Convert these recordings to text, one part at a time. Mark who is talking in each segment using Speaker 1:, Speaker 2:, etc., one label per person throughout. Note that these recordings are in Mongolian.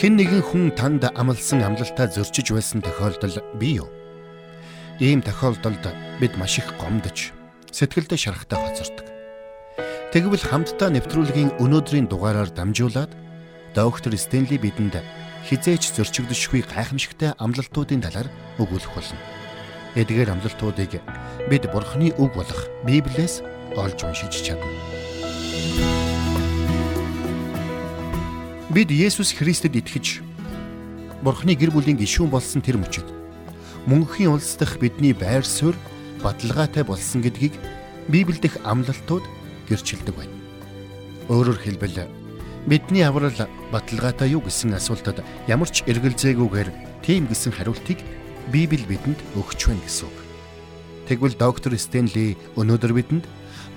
Speaker 1: хэн нэгэн хүн танд амлсан амлалтаа зөрчиж байсан тохиолдол бий юу? Ийм тохиолдолд бид маш их гомдож, сэтгэлдээ шарахтай хоцордог. Тэгвэл хамтдаа нэвтрүүлгийн өнөөдрийн дугаараар дамжуулаад доктор Стенли бидэнд хизээч зөрчигдөшгүй гайхамшигтай амлалтуудын талаар өгүүлэх болно. Эдгээр амлалтуудыг бид Бурхны үг болох Библиэс олж уншиж чадна. Бид Есүс Христэд итгэж Бурхны гэр бүлийн гишүүн болсон тэр мөчид мөнхийн улс дахь бидний байр суурь баталгаатай болсон гэдгийг Библиэдх амлалтууд гэрчилдэг байна. Өөрөөр хэлбэл бидний аврал баталгаатай юу гэсэн асуултад ямар ч эргэлзээгүйгээр тийм гэсэн хариултыг Библи бидэнд өгч байна гэсэн үг. Тэгвэл доктор Стенли өнөөдөр бидэнд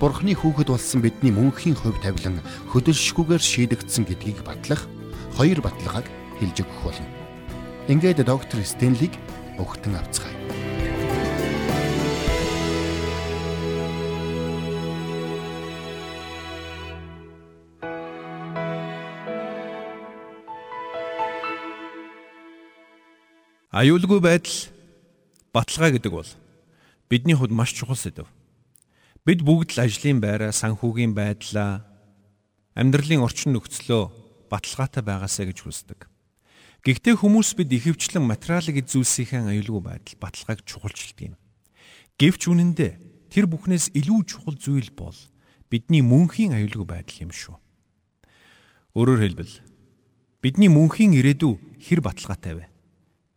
Speaker 1: Бурхны хүүхэд болсон бидний мөнхийн хувь тавилан хөдөлшгүйгээр шийдэгдсэн гэдгийг батлах хоёр баталгааг хэлж өгөх болно. Ингээд доктор Стенлиг өгтөн авцгаая.
Speaker 2: Аюулгүй байдал баталгаа гэдэг бол бидний хувьд маш чухал сэдв. Бид бүгд л ажлын байраа, санхүүгийн байдлаа, амьдралын орчин нөхцлөө баталгаатай байгаасаа гэж хүсдэг. Гэхдээ хүмүүс бид ихэвчлэн материалын зүйлсийн аюулгүй байдал баталгааг чухалчилдаг юм. Гэвч үнэндээ тэр бүхнээс илүү чухал зүйл бол бидний мөнхийн аюулгүй байдал юм шүү. Өөрөөр хэлбэл бидний мөнхийн ирээдүй хэр баталгаатай вэ?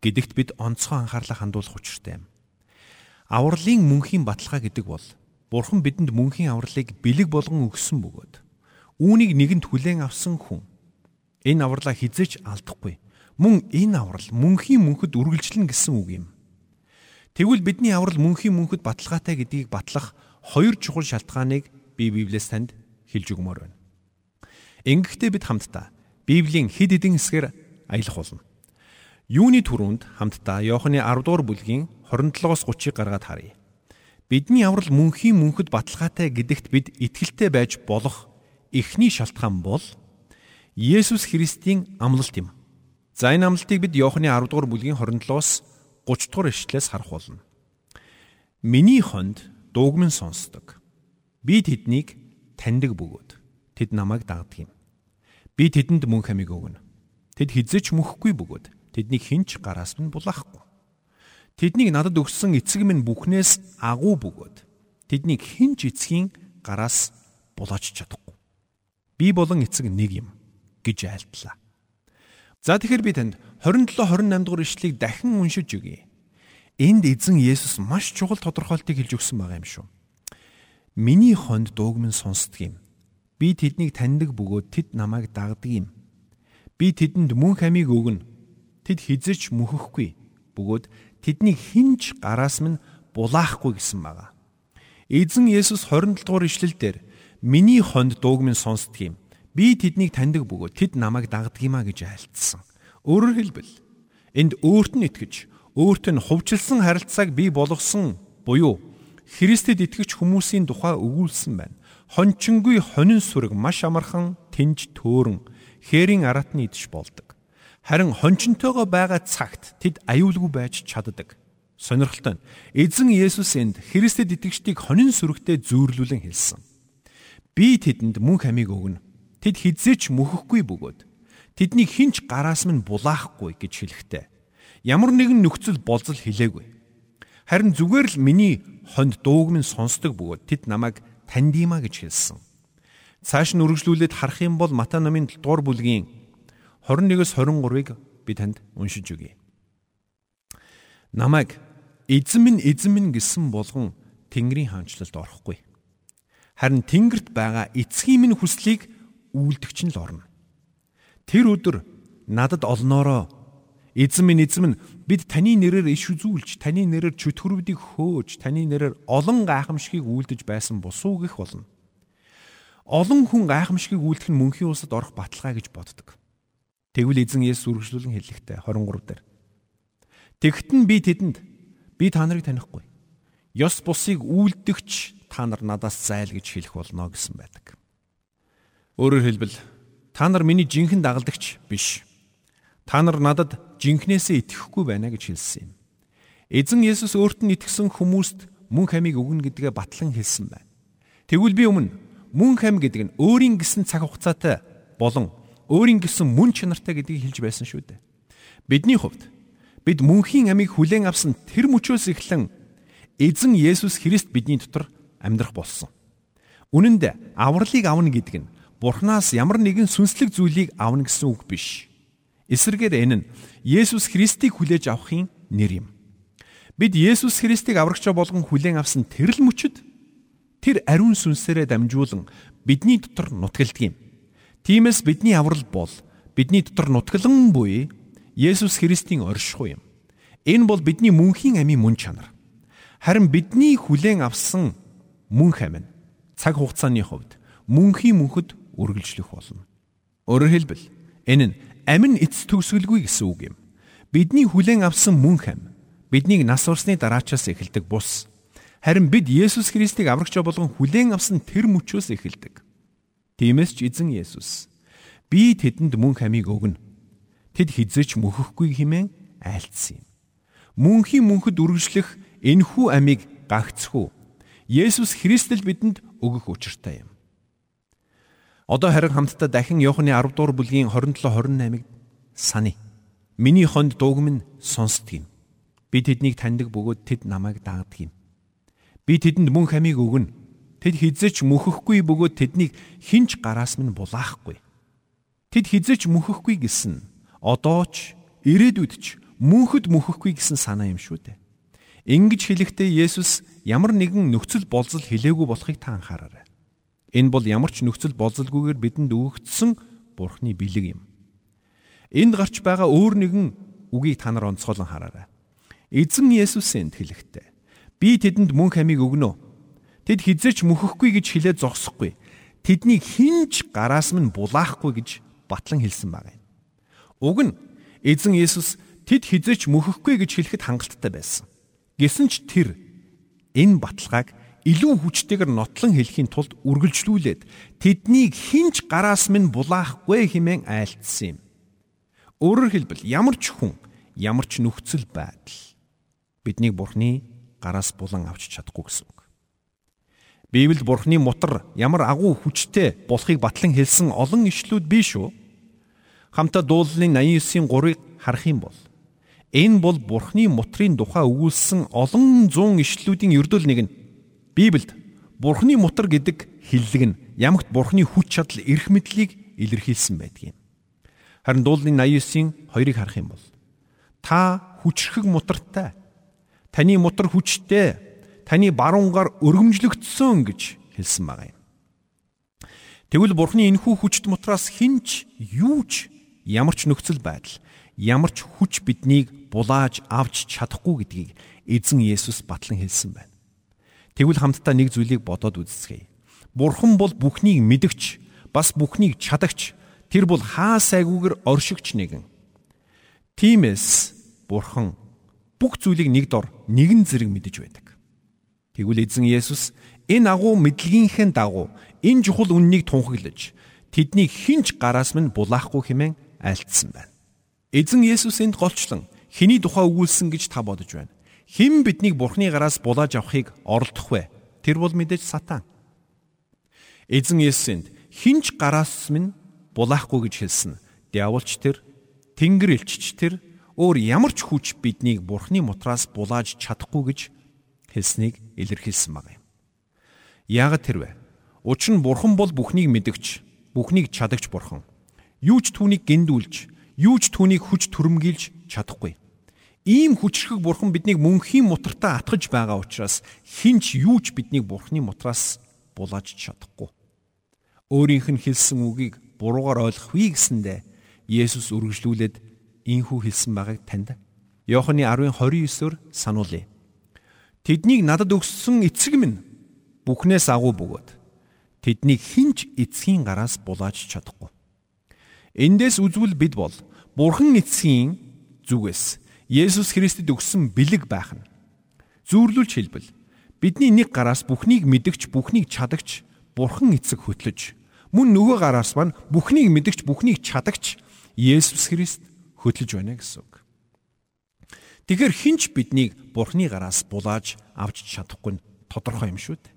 Speaker 2: гэдэгт бид онцгой анхаарлаа хандуулах учиртай юм. Авралын мөнхийн баталгаа гэдэг бол Бурхан бидэнд мөнхийн авралыг бэлэг болгон өгсөн бөгөөд үүнийг нэгэнд хүлээн авсан хүн энэ авралаа хизээч алдахгүй. Мөн энэ аврал мөнхийн мөнхөд үргэлжлэн гэсэн үг юм. Тэгвэл бидний аврал мөнхийн мөнхөд баталгаатай гэдгийг батлах хоёр чухал шалтгааныг би Библиэс танд хэлж өгмөр байна. Ингэхдээ бид хамтдаа Библийн хэд хэдэн хэсгээр аялах болно. Юуны түрүүнд хамтдаа Иохны 10 дугаар бүлгийн 27-оос 30-ыг гаргаад харъя. Бидний аврал мөнхийн мөнхөд баталгаатай гэдэгт бид итгэлтэй байж болох эхний шалтгаан бол Есүс Христийн амлалт юм. За энэ амлалтыг бид Иохны 10 дугаар бүлгийн 27-оос 30 дугаар ишлэлээс харах болно. Миний хонд дуугмын сонсдог. Би тэднийг таньдаг бөгөөд тэд намайг дагдаг юм. Би тэдэнд мөнх амиг өгнө. Тэд хизэж мөхгүй бөгөөд тэднийг хинч гараас минь булаахгүй. Тэднийг надад өгсөн эцэг минь бүхнээс агуу бөгөөд тэднийг хэн ч эцгийн гараас булааж чадахгүй. Би болон эцэг нэг юм гэж айлтлаа. За тэгэхээр би танд 27 28 дугаар ишлэгийг дахин уншиж өгье. Энд эзэн Есүс маш чухал тодорхойлтыг хэлж өгсөн байгаа юм шүү. Миний хонд дуугмын сонсдог юм. Би тэднийг таньдаг бөгөөд тэд намайг дагдаг юм. Би тэдэнд мөнх амийг өгнө. Тэд хизэж мөхөхгүй. Бөгөөд тэднийг хинж гараас минь булаахгүй гэсэн байгаа. Эзэн Есүс 27 дугаар ишлэлдэр миний хонд дууг минь сонсдог юм. Би тэднийг таньдаг бөгөөд тэд намайг дагдаг юмаа гэж айлтсан. Өөрөөр хэлбэл энд өөрт нь итгэж өөрт нь хувьчилсан харилцааг бий болгосон буюу Христэд итгэж хүмүүсийн тухай өгүүлсэн байна. Хончингүй хонин сүрэг маш амархан тэнж төөрөн хээрийн аратны идэж болдог. Харин хончонтойгоо байгаа цагт тэд аюулгүй байж чаддаг. Сонирхолтой нь эзэн Есүс энд Христэд итгэжтийг хонин сүрэгтэй зөөрлүүлэн хэлсэн. Би тэдэнд мөнх амийг өгнө. Тэд хизээч мөхөхгүй бөгөөд тэднийг хинч гараас минь булаахгүй гэж хэлэхтэй. Ямар нэгэн нөхцөл болзол хилээгүй. Харин зүгээр л миний хонд дууг минь сонсдог бөгөөд тэд намайг тандимаа гэж хэлсэн. Цааш нь үргэлжлүүлээд харах юм бол Матай номын 7 дугаар бүлгийн 21-с 23-ыг би танд уншиж өгье. Намайг эзэн минь эзэн минь гэсэн болгон Тэнгэрийн хаанчлалд орохгүй. Харин Тэнгэрт байгаа эцгийн минь хүслийг үйлдэгч нь л орно. Тэр өдөр надад олноороо эзэн минь эзэн минь бид таны нэрээр иш үзүүлж, таны нэрээр чөтгөрүүдийг хөөж, таны нэрээр олон гайхамшигыг үйлдэж байсан босуу гэх болно. Олон хүн гайхамшигыг үйлдэх нь мөнхийн улсад орох баталгаа гэж боддог. Тэгвэл эзэн Есүс үргэлжлүүлэн хэлэхтэй 23 дээр. Тэгтэн би тэдэнд би та нарыг танихгүй. Ёс бусыг үйлдэгч та нар надаас зайл гэж хэлэх болно гэсэн байдаг. Өөрөөр хэлбэл та нар миний жинхэнэ дагалдагч биш. Та нар надад жинхнээсээ итгэхгүй байна гэж хэлсэн юм. Эзэн Есүс өөрт нь итгэсэн хүмүүст мөн хамиг өгнө гэдгээ батлан хэлсэн байна. Тэгвэл би өмнө мөн хам гэдэг нь өөрийн гисэн цаг хугацаатай болон өөрийн гисэн мөн чанартай гэдгийг хэлж байсан шүү дээ. Бидний хувьд бид мөнхийн амийг хүлээн авсан тэр мөчөөс эхлэн эзэн Есүс Христ бидний дотор амьдрах болсон. Үнэн дээр авралыг авна гэдэг нь Бурханаас ямар нэгэн сүнслэг зүйлийг авна гэсэн үг биш. Эсвэргээр энэ нь Есүс Христийг хүлээж авахын нэр юм. Бид Есүс Христийг аврагчаа болгон хүлээн авсан тэрл мөчөд тэр ариун сүнсээрээ дамжуулан бидний дотор нутгалдаг юм. Тиймээс бидний аврал бол бидний дотор нутгалан буй Есүс Христийн оршихуй юм. Энэ бол бидний мөнхийн амийн мөн чанар. Харин бидний хүлээн авсан мөнх амь нь цаг хугацааны хувьд мөнхийн мөнхөд үргэлжлэх болно. Өөрөөр хэлбэл энэ нь амин эц төгсгөлгүй гэсэн үг юм. Бидний хүлээн авсан мөнх амь биднийг нас урсны дараачаас эхэлдэг бус. Харин бид Есүс Христийг аврагч болгон хүлээн авсан тэр мөчөөс эхэлдэг. Тиймээс ч эзэн Есүс би тэдэнд мөн хамийг өгнө. Тэд хизээч мөхөхгүй хэмээн айлцсан юм. Мөнхийн мөнхөд үргэлжлэх энхүү амийг гагцхүү. Есүс Христэл бидэнд өгөх учиртай юм. Одоо харин хамтдаа дахин Иохны 10 дугаар бүлгийн 27 28-ыг сани. Миний хонд дуугам нь сонсдгийг Би тэднийг таньдаг бөгөөд тэд намайг даадаг юм. Би тэдэнд мөн хамийг өгнө. Тэд хизээч мөхөхгүй бөгөөд тэднийг хинч гараас минь булаахгүй. Тэд хизээч мөхөхгүй гэсэн одоо ч ирээдүйд ч мөнхөд мөхөхгүй гэсэн санаа юм шүү дээ. Ингэж хэлэхдээ Есүс ямар нэгэн нөхцөл болзол хэлээгүй болохыг та анхаараарай. Энэ бол ямар ч нөхцөл болзолгүйгээр бидэнд өгөгдсөн Бурхны бэлэг юм. Энд гарч байгаа өөр нэгэн үгийг та нар онцгойлон хараарай. Эзэн Есүсийн тэлэгтээ. Би тэдэнд мөн хамиг өгнө. Тэд хизээч мөхөхгүй гэж хэлээд зогсохгүй. Тэднийг хинж гараас минь булаахгүй гэж батлан хэлсэн баг юм. Уг нь эзэн Есүс тэд хизээч мөхөхгүй гэж хэлэхэд хангалттай байсан. Гэсэн ч тэр энэ баталгааг илүү хүчтэйгээр нотлон хэлхийн тулд үргэлжлүүлээд тэднийг хинж гараас минь булаахгүй хэмээн айлтсан юм. Өөрөөр хэлбэл ямар ч хүн, ямар ч нөхцөл байдал биднийг Бурхны гараас булан авч чадахгүй гэсэн үг. Библиэд Бурхны мутар ямар агуу хүчтэй болохыг батлан хэлсэн олон ишлүүд бий шүү. Хамтаа дууллын 89-ийн 3-ыг харах юм бол энэ бол Бурхны мутрын тухай өгүүлсэн олон зуун ишлүүдийн ердөөл нэг нь. Библиэд Бурхны мутар гэдэг хиллэг нь ямагт Бурхны хүч чадал эрх мэдлийг илэрхийлсэн байдаг юм. Харин дууллын 89-ийн 2-ыг харах юм бол та хүчрхэг мутартай таны мутар хүчтэй таны баруунгаар өргөмжлөгдсөн гэж хэлсэн байгаа юм. Тэгвэл Бурхны энхүү хүчт мутраас хинч юуч ямар ч нөхцөл байдал ямар ч хүч биднийг булааж авч чадахгүй гэдгийг эзэн Есүс батлан хэлсэн байна. Тэгвэл хамтдаа нэг зүйлийг бодоод үзцгээе. Бурхан бол бүхнийг мэдгч, бас бүхнийг чадагч. Тэр бол хаа сайгүйгээр оршигч нэгэн. Тимээс Бурхан бүх зүйлийг нэг дор нэгэн зэрэг мэдэж байдаг. Тэгвэл эзэн Есүс энэ агуу мэдлэгийнхээ дагуу энэ чухал үннийг тунхаглаж тэднийг хинч гараас минь булаахгүй хэмээн айлтсан байна. Эзэн Есүс энд голчлон хэний тухай өгүүлсэн гэж та бодож байна. Хэн биднийг Бурхны гараас булааж авахыг оролдох вэ? Тэр бол мэдээж сатан. Эзэн Есүс энд хинч гараас минь булаахгүй гэж хэлсэн. Диаволч тэр, Тэнгэр элчч тэр өөр ямар ч хүч биднийг бурхны мутраас булааж чадахгүй гэж хэлснийг илэрхийлсэн баг юм. Яагаад тэрвэ? Учир нь бурхан бол бүхнийг мэдгч, бүхнийг чадагч бурхан. Юу ч түүнийг гиндүүлж, юу ч түүнийг хүч төрөмгийлж чадахгүй. Ийм хүчрхэг бурхан биднийг мөнхийн мутартаа атгаж байгаа учраас хинч юу ч биднийг бурхны мутраас булааж чадахгүй. Өөрийнх нь хэлсэн үгийг буруугаар ойлгохгүй гэсэндэ Есүс үргэлжлүүлээд ийхүү хэлсэн байгааг танд Иохны 10:29-оор сануулъя. Тэднийг надад өгсөн эцэг минь бүхнээс агуу бөгөөд тэднийг хинч эцгийн гараас булааж чадахгүй. Эндээс үзвэл бид бол Бурхан эцгийн зүгээс Есүс Христэд өгсөн бэлэг байх нь. Зүүрлүүлж хэлбэл бидний нэг гараас бүхнийг мэдгч бүхнийг чадагч Бурхан эцэг хөтлөж мөн нөгөө гараас маань бүхнийг мэдгч бүхнийг чадагч Есүс Христ хөтлөж байна гэсэн үг. Тэгэхээр хинч биднийг Бурхны гараас булааж авч чадахгүй нь тодорхой юм шүү дээ.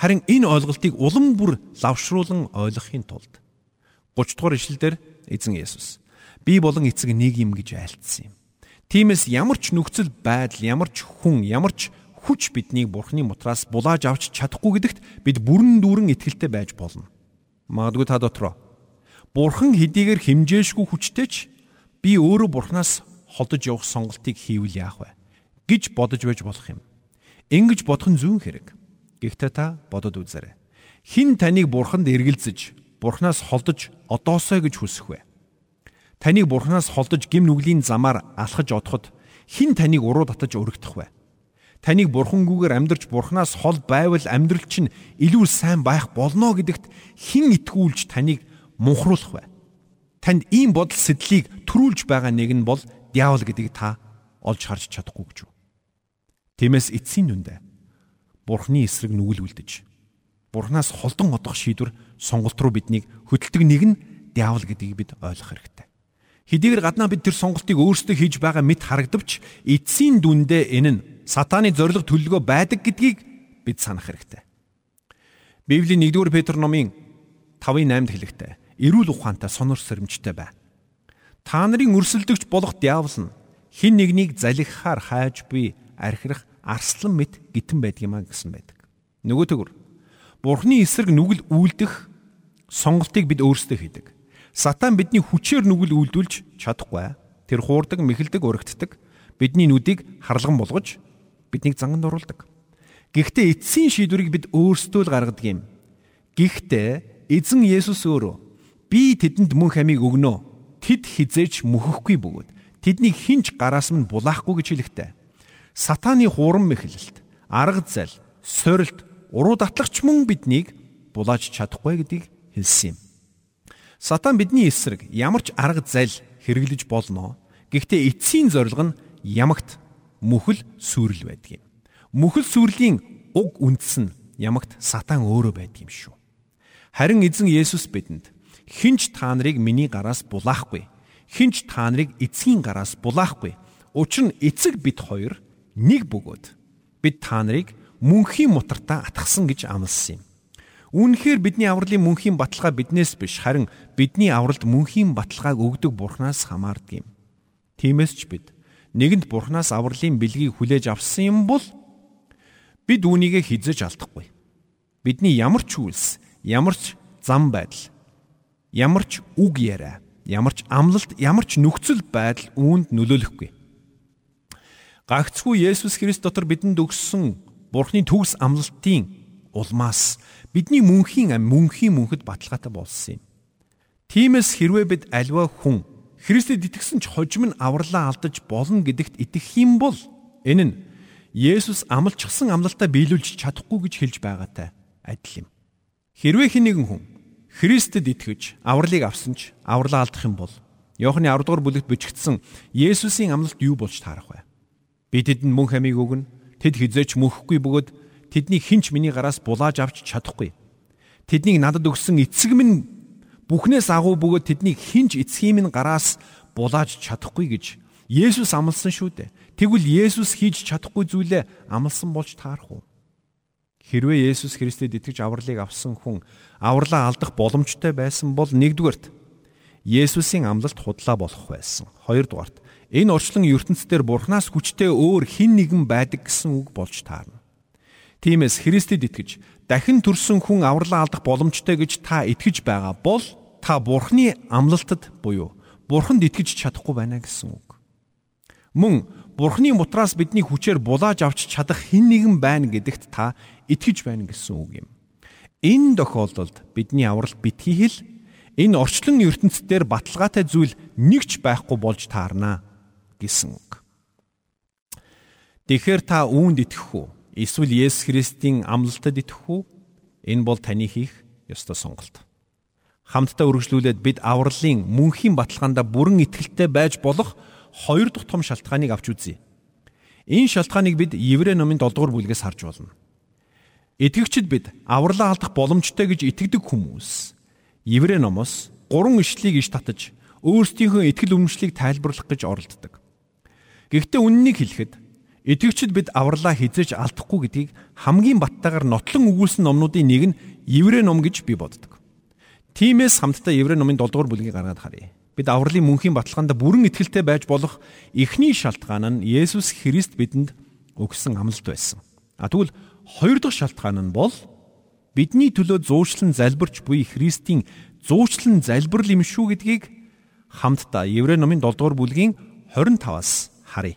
Speaker 2: Харин энэ ойлголтыг улам бүр лавшруулан ойлгохын тулд 30 дугаар ишлэлдэр эзэн Есүс би болон эцэг нэг юм гэж айлтсан юм. Тиймээс ямар ч нөхцөл байдал, ямар ч хүн, ямар ч хүч биднийг Бурхны мутраас булааж авч чадахгүй гэдэгт бид бүрэн дүүрэн итгэлтэй байж болно. Магадгүй та дотроо Бурхан хэдийгээр химжээшгүй хүчтэй ч би өөрөө Бурханаас холдож явах сонголтыг хийвэл яах вэ гэж бодож байж болох юм. Ингэж бодох нь зүүн хэрэг. Гэхдээ та бодод үзээрэй. Хин таныг Бурханд эргэлзэж, Бурханаас холдож одоосоо гэж хүсэх вэ? Таныг Бурханаас холдож гим нүглийн замаар алхаж одоход хин таныг уруу татаж өргөдөх вэ? Таныг бурхангүйгээр амьдрч бурхнаас хол байвал амьдрал чинь илүү сайн байх болно гэдэгт хэн итгүүлж таныг мунхруулах вэ? Танд ийм бодол сэтлийг төрүүлж байгаа нэг нь бол диавол гэдгийг та олж харж чадахгүй гэж? Тиймээс эцсийн нүндэ бурхны эсрэг нүгэл үлдэж бурхнаас холдон одох шийдвэр сонголт руу биднийг хөдөлдөг нэг нь диавол гэдгийг бид ойлгох хэрэгтэй. Хэдийгээр гаднаа бид тэр сонголтыг өөрсдөө хийж байгаа мэт харагдавч эцсийн дүндээ энэ нь сатааны зориг төлөвлөгөө байдаг гэдгийг бид санах хэрэгтэй. Библийн 1-р Петр номын 5:8-д хэлэхдээ эрүүл ухаантай сонор сэрэмжтэй бай. Та нарын өрсөлдөгч болох диавол нь хин нэгнийг залхихаар хайж буй архирах арслан мэт гитэн байдаг юмаа гэсэн байдаг. Нөгөө төгөр Бурхны эсрэг нүгэл үйлдэх сонголтыг бид өөрсдөө хийдэг. Сатан бидний хүчээр нүгэл үйлдүүлж чадахгүй. Тэр хуурдаг, мэхэлдэг, өргөддөг. Бидний нүдийг харлган болгож биднийг занганд оруулдаг. Гэхдээ эцсийн шийдвэрийг бид өөрсдөө л гаргадаг юм. Гэхдээ эзэн Есүс өөрөө би тэдэнд мөн хамиг өгнө. Тэд хизээч мөхөхгүй бөгөөд тэднийг хинч гараас минь булаахгүй гэж хэлэхтэй. Сатааны хуран мэхлэлт, арга зал, сорилт, уруу татлагч мөн биднийг булааж чадахгүй гэдгийг хэлсэн юм. Сатан бидний эсрэг ямар ч арга зал хэрэглэж болно. Гэхдээ эцсийн зорилго нь ямагт мүхэл сүрэл байдаг юм. Мүхэл сүрлийн уг үндэс нь ямагт сатан өөрөө байдаг юм шүү. Харин эзэн Есүс бидэнд хинч та нарыг миний гараас булаахгүй. Хинч та нарыг эцгийн гараас булаахгүй. Учир нь эцэг бид хоёр нэг бөгөөд бид та нарыг мөнхийн мутартаа атгсан гэж амласан юм. Үүнхээр бидний авралын мөнхийн баталгаа биднээс биш харин бидний авралд мөнхийн баталгааг өгдөг Бурханаас хамаардаг юм. Тиймээс ч бид нэгэнд бурхнаас авралын бэлгийг хүлээж авсан юм бол бид үүнийгээ хизэж алдахгүй. Бидний ямар ч үйлс, ямар ч зам байдал, ямар ч үг яриа, ямар ч амлалт, ямар ч нөхцөл байдал үүнд нөлөөлөхгүй. Гагцгүй Есүс Христ дотор бидэнд өгсөн Бурхны төгс амлалтын улмаас бидний мөнхийн ам мөнхийн мөнхөд баталгаатай болсон юм. Тиймээс хэрвээ бид альва хүн Христэд итгэсэн ч хожим нь авралаа алдаж болно гэдэгт итгэх юм бол энэ нь Есүс амлчихсан амлалтаа биелүүлж чадахгүй гэж хэлж байгаатай адил юм. Хэрвээ хэн нэгэн хүн Христэд итгэж авралыг авсан ч авралаа алдах юм бол Иохны 10 дугаар бүлэгт бичигдсэн Есүсийн амлалт юу болж таарах вэ? Би тэдэнд мөн хамиг өгнө. Тэд хизээч мөхгүй бөгөөд тэднийг хинч миний гараас булааж авч чадахгүй. Тэднийг надад өгсөн эцэг минь Бүхнээс агуу бөгөөд тэднийг хинж эцгийн минь гараас булааж чадахгүй гэж Есүс амласан шүү дээ. Тэгвэл Есүс хийж чадахгүй зүйлээ амласан болж таарах уу? Хэрвээ Есүс Христэд итгэж авралыг авсан хүн авралаа алдах боломжтой байсан бол нэгдүгээрт Есүсийн амлалт худлаа болох байсан. Хоёрдугаарт энэ орчлон ертөнцийн Бурханаас хүчтэй өөр хэн нэгэн байдаг гэсэн үг болж таарна. Тиймээс Христэд итгэж дахин төрсөн хүн авралаа алдах боломжтой гэж та итгэж байгаа бол та Бурхны амлалтад буюу Бурханд итгэж чадахгүй байна гэсэн үг. Мөн Бурхны мутраас бидний хүчээр булааж авч чадах хэн нэгэн байна гэдэгт та итгэж байна гэсэн үг юм. Энэ тохиолдолд бидний аврал битгий хэл энэ орчлон ертөнцийн баталгаатай зүйл нэгч байхгүй болж таарна гэсэн үг. Тэгэхээр та үүнд итгэх үү? Эсвэл Есүс Христийн амлалтад итгэх үү? Энэ бол таны хийх ёстой сонголт хамтдаа үргэлжлүүлээд бид авралын мөнхийн баталгаанда бүрэн итгэлтэй байж болох хоёр дахь том шалтгааныг авч үзье. Энэ шалтгааныг бид Еврей номын 7 дугаар бүлгээс харж болно. Итгэгчид бид авралаа алдах боломжтой гэж итгэдэг хүмүүс Еврей номоос гурван ишлэлийг иш татаж өөрсдийнхөө итгэл үнэмшлийг тайлбарлах гэж оролддог. Гэхдээ үннийг хэлэхэд итгэгчид бид авралаа хизээж алдахгүй гэдгийг хамгийн баттайгаар нотлон өгүүлсэн номнуудын нэг нь Еврей ном гэж би боддог. Тимээс хамтдаа Еврей номын 7 дугаар бүлгийг гаргаад харъя. Бид авралын мөнхийн баталгаанд бүрэн итгэлтэй байж болох эхний шалтгаан нь Есүс Христ бидэнд өгсөн амлалт байсан. А тэгвэл хоёр дахь шалтгаан нь бол бидний төлөө зуучлан залбирч буй Христийн зуучлан залбирал юм шүү гэдгийг хамтдаа Еврей номын 7 дугаар бүлгийн 25-аас харъя.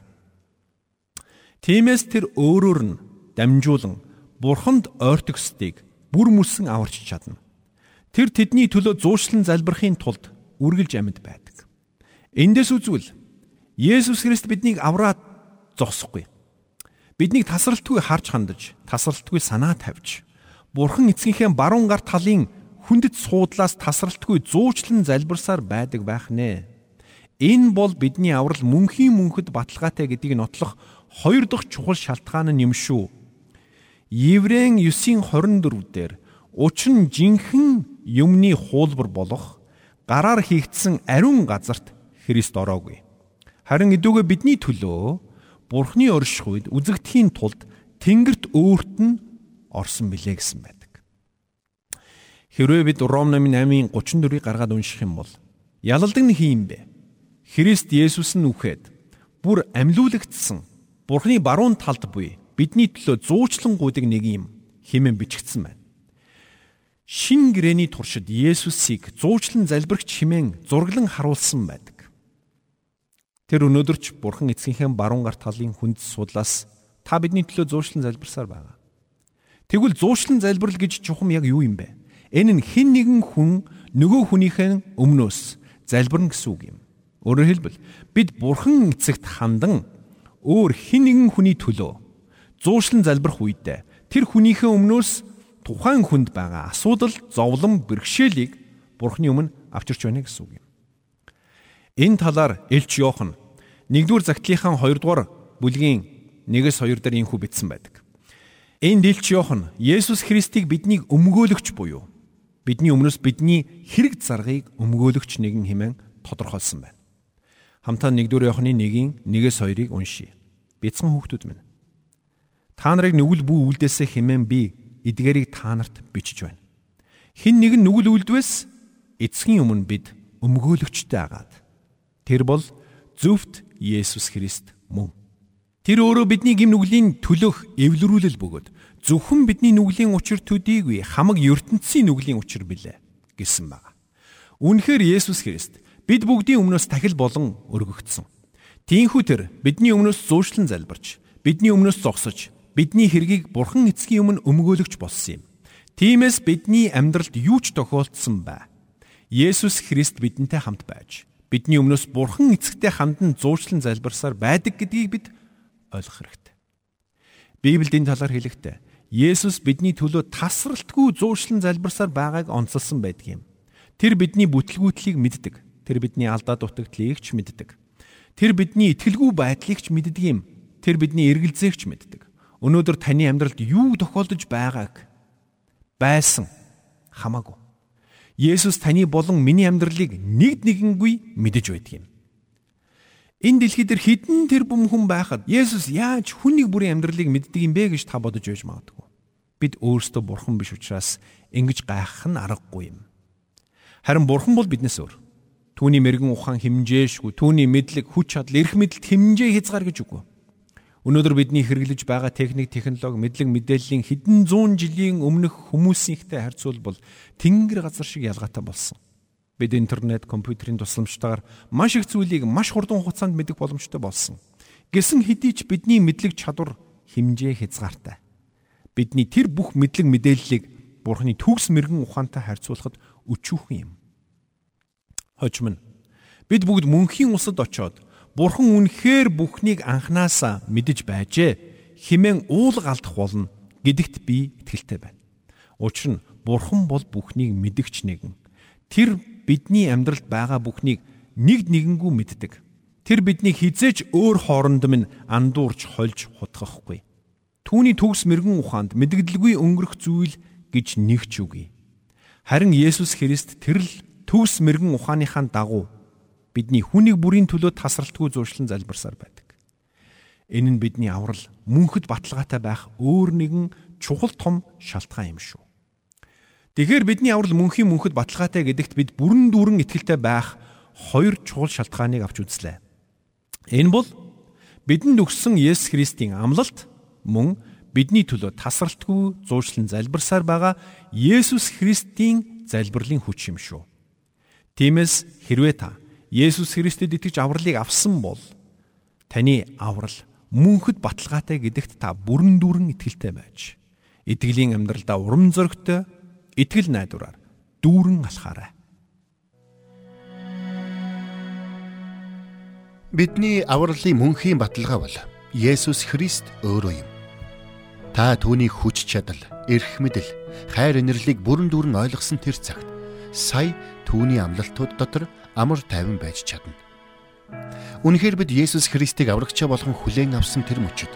Speaker 2: Тиймээс тэр өөрөөр нь дамжуулан Бурханд ойртогсдгийг бүр мөсөн аварч чадна. Тэр тэдний төлөө зуушлан залбирахын тулд үргэлж амьд байдаг. Эндээс үзвэл Есүс Христ биднийг авраад зогсохгүй. Биднийг тасралтгүй харж хандаж, тасралтгүй санаа тавьж, Бурхан эцгийнхээ баруун гар талын хүндэт суудлаас тасралтгүй зуучлан залбирсаар байдаг байх нэ. Энэ бол бидний аврал мөнхийн мөнхөд баталгаатай гэдгийг нотлох хоёр дахь чухал шалтгаан нь юм шүү. Еврейн 9:24 дээр учир нь жинхэнэ юмны хуулбар болох гараар хийгдсэн ариун газарт Христ ороогүй. Харин идүүгээ бидний төлөө Бурхны оршихуйд үзэгдэхийн тулд Тэнгэрт өөрт нь орсон билээ гэсэн байна. Хэрвээ бид Ром номын 8:34-ийг гаргаад унших юм бол ялалдаг нь хин бэ? Христ Есүс нь үхээд бүр амьлуулагдсан Бурхны баруун талд буй бидний төлөө зуучлангуудыг нэг юм хэмээн бичигдсэн байна. Шин гэрэний туршид Есүсийг зуучлан залбирч хэмээн зураглан харуулсан байдаг. Тэр өнөөдөрч Бурхан эцгийнхээ баруун гар талын хүнд судлаас та бидний төлөө зуучлан залбирсаар байгаа. Тэгвэл зуучлан залбирал гэж чухам яг юу юм бэ? Энэ нь хэн нэгэн хүн нөгөө хүнийхээ өмнөөс залбирна гэсэн үг юм. Өөрөөр хэлбэл бид бурхан эцэгт хандан өөр хэн нэгэн хүний төлөө зуушлан залбирх үедээ тэр хүнийхээ өмнөөс тухайн хүнд байгаа асуудал, зовлон, бэрхшээлийг бурханы өмнө авчирч байна гэсэн үг юм. Энэ талаар Элч Йохан 1-р загтлынхаа 2-р бүлгийн 1-с 2 дээр инхүү бичсэн байдаг. Энд Элч Йохан Есүс Христийг биднийг өмгөөлөгч буюу бидний өмнөөс бидний хэрэг заргыг өмгөөлөгч нэгэн хэмээн тодорхойлсон байна. Хамтаа 1-р Иохны 1-ийн 1-с 2-ыг уншийе. Бяцхан хүүхдүүд минь. Та нарыг нүгэл бүү үлдээсэ хэмээн би эдгээрийг та нарт бичиж байна. Хин нэг нь нүгэл үлдвэс эцгийн өмнө бид өмгөөлөгчтэй агаад. Тэр бол зөвхт Есүс Христ мөн. Тэр өөрөө бидний гим нүглийн төлөх эвлэрүүлэл бөгөөд зөвхөн бидний нүглийн учир төдийгүй хамаг ертөнцийн нүглийн учир билээ гэсэн байна. Үнэхээр Есүс Христ бид бүгдийн өмнөөс тахил болон өргөгдсөн. Тиймээс тэр бидний өмнөөс зуушлан залбирч, бидний өмнөөс зогсож, бидний хэргийг Бурхан эцгийн өмнө өмгөөлөгч болсон юм. Тиймээс бидний амьдралд юу ч тохиолдсон бай. Есүс Христ бидэнтэй хамт байж, бидний өмнөөс Бурхан эцэгтэй хандан зуушлан залбирсаар байдаг гэдгийг бид ойлгох хэрэгтэй. Библиэд энэ талаар хэлэхдээ Есүс бидний төлөө тасралтгүй зуушлан залбирсаар байгааг онцолсон байдаг юм. Тэр бидний бүтлгүүтлийг мэддэг. Тэр бидний алдаа дутагдлыг ч мэддэг. Тэр бидний итгэлгүй байдлыг ч мэддэг юм. Тэр бидний эргэлзээг ч мэддэг. Өнөөдөр таны амьдралд юу тохиолдож байгааг байсан хамаагүй. Есүс таны болон миний амьдралыг нэг нэгэнгүй мэдэж байдаг юм. Энэ дэлхий дээр хідэн тэр бүм хүн байхад Есүс яаж хүний бүрийн амьдралыг мэддэг юм бэ гэж та бодож байж магадгүй. Бид өөрсдөө бурхан биш учраас ингэж гайхах нь аргагүй юм. Харин бурхан бол биднээс өөр. Түүний мэрэгэн ухаан химжээшгүй, түүний мэдлэг, хүч чадал, эрх мэдэлт химжээ хязгаар гэж үгүй. Өнөөдөр бидний хэрэглэж байгаа техник, технологи, мэдлэг, мэдээллийн хэдэн зуун жилийн өмнөх хүмүүсийнхтэй харьцуулбал тэнгэр газар шиг ялгаатай болсон. Бид интернет, компьютерийн тусламжтайгаар маш их зүйлийг маш хурдан хугацаанд мэдэх боломжтой болсон. Гэсэн хэдий ч бидний мэдлэг чадвар хэмжээ хязгаартай. Бидний тэр бүх мэдлэг мэдээллийг Бурхны төгс мэрэгэн ухаантай харьцуулахад өчүүхэн юм. Хожим нь бид бүгд мөнхийн усад очоод Бурхан үнэхээр бүхнийг анханасаа мэдэж байжээ химэн уулг алдах болно гэдэгт би итгэлтэй байна. Учир нь Бурхан бол бүхнийг мэдгч нэгэн. Тэр бидний амьдралд байгаа бүхнийг нэг нэгэнгүй мэддэг. Тэр биднийг хизээч өөр хооронд минь андуурч хольж хутгахгүй. Түүний төгс мэрэгэн ухаанд мэдгдэлгүй өнгөрөх зүйл гэж нэг ч үгүй. Харин Есүс Христ тэр л төгс мэрэгэн ухааныхаа дагуу бидний хүнийг бүрийн төлөө тасралтгүй зуршлан залбирсаар байдаг. Энэ нь бидний аврал мөнхөд баталгаатай байх өөр нэгэн чухал том шалтгаан юм шүү. Тэгэхээр бидний аврал мөнхийн мөнхөд баталгаатай гэдэгт бид бүрэн дүүрэн итгэлтэй байх хоёр чухал шалтгааныг авч үзлээ. Энэ бол бидэнд өгсөн Есүс Христийн амлалт мөн бидний төлөө тасралтгүй зуушлан залбирсаар байгаа Есүс Христийн залбирлын хүч юм шүү. Тиймээс хэрвээ та Есүс Христэд итгэж авралыг авсан бол таны аврал мөнхөд баталгаатай гэдэгт та бүрэн дүүрэн итгэлтэй байж итгэлийн амьдралдаа урам зоригтой итгэл найдвараар дүүрэн алхаарай.
Speaker 1: Бидний авралын мөнхийн баталгаа бол Есүс Христ өөрөө юм. Та түүний хүч чадал, эрх мэдэл, хайр инэрлийг бүрэн дүүрэн ойлгосон тэр цагт сая түүний амлалтууд дотор амар тайван байж чадна. Үнэхээр бид Есүс Христийг аврагчаа болгон хүлээн авсан тэр мөчөд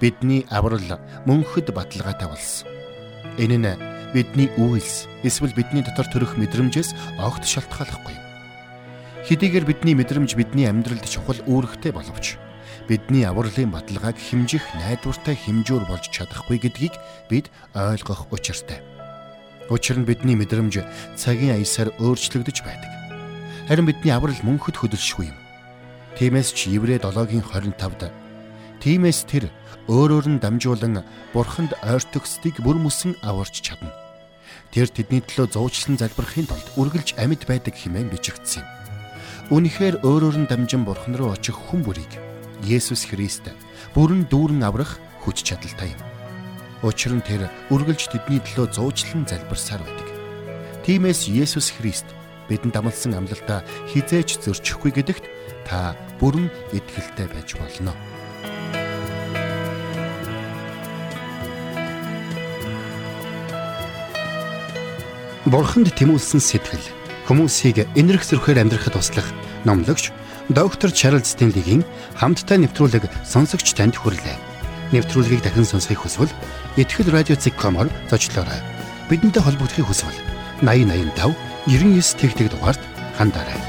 Speaker 1: бидний аврал мөнхөд баталгаатай болсон. Энэ нь бидний үйлс эсвэл бидний дотор төрөх мэдрэмжээс огт шалтгааллахгүй юм. Хэдийгээр бидний мэдрэмж бидний амьдралд чухал үүрэгтэй боловч бидний авралын баталгааг хэмжих найдвартай хэмжүүр болж чадахгүй гэдгийг бид ойлгох учиртай. Учир нь бидний мэдрэмж цагийн аясаар өөрчлөгдөж байдаг. Харин бидний аврал мөнхөд хөдөлшгүй юм Тиймээс ч Еврэ 7-гийн 25-д Тиймээс тэр өөрөөр нь дамжуулан бурханд ойртогсдыг бүр мөсөн аварч чадна. Тэр тэдний төлөө зуучлан залбирахын тулд үргэлж амьд байдаг хэмээн бичигдсэн юм. Үнэхээр өөрөөр нь дамжин бурхан руу очих хүн бүрийг Есүс Христ бүрэн дүүрэн аврах хүч чадалтай юм. Учир нь тэр үргэлж тэдний төлөө зуучлан залбирсаар байдаг. Тиймээс Есүс Христ бидэнд амласан амлалтаа хизээж зөрчихгүй гэдэгт та бүрэн итгэлтэй байж болно. Бурханд тэмүүлсэн сэтгэл хүмүүсийг энэрх зөрхөөр амьдрахад туслах номлогч доктор Чарлз Стенлигийн хамттай нэвтрүүлэг сонсогч танд хүрлээ. Нэвтрүүлгийг дахин сонсохыг хүсвэл ихтгэл радиоцик.com-оор зочлоорой. Бидэнтэй холбогдохыг хүсвэл 8085 99 тэгтэг дугаард хандаарай.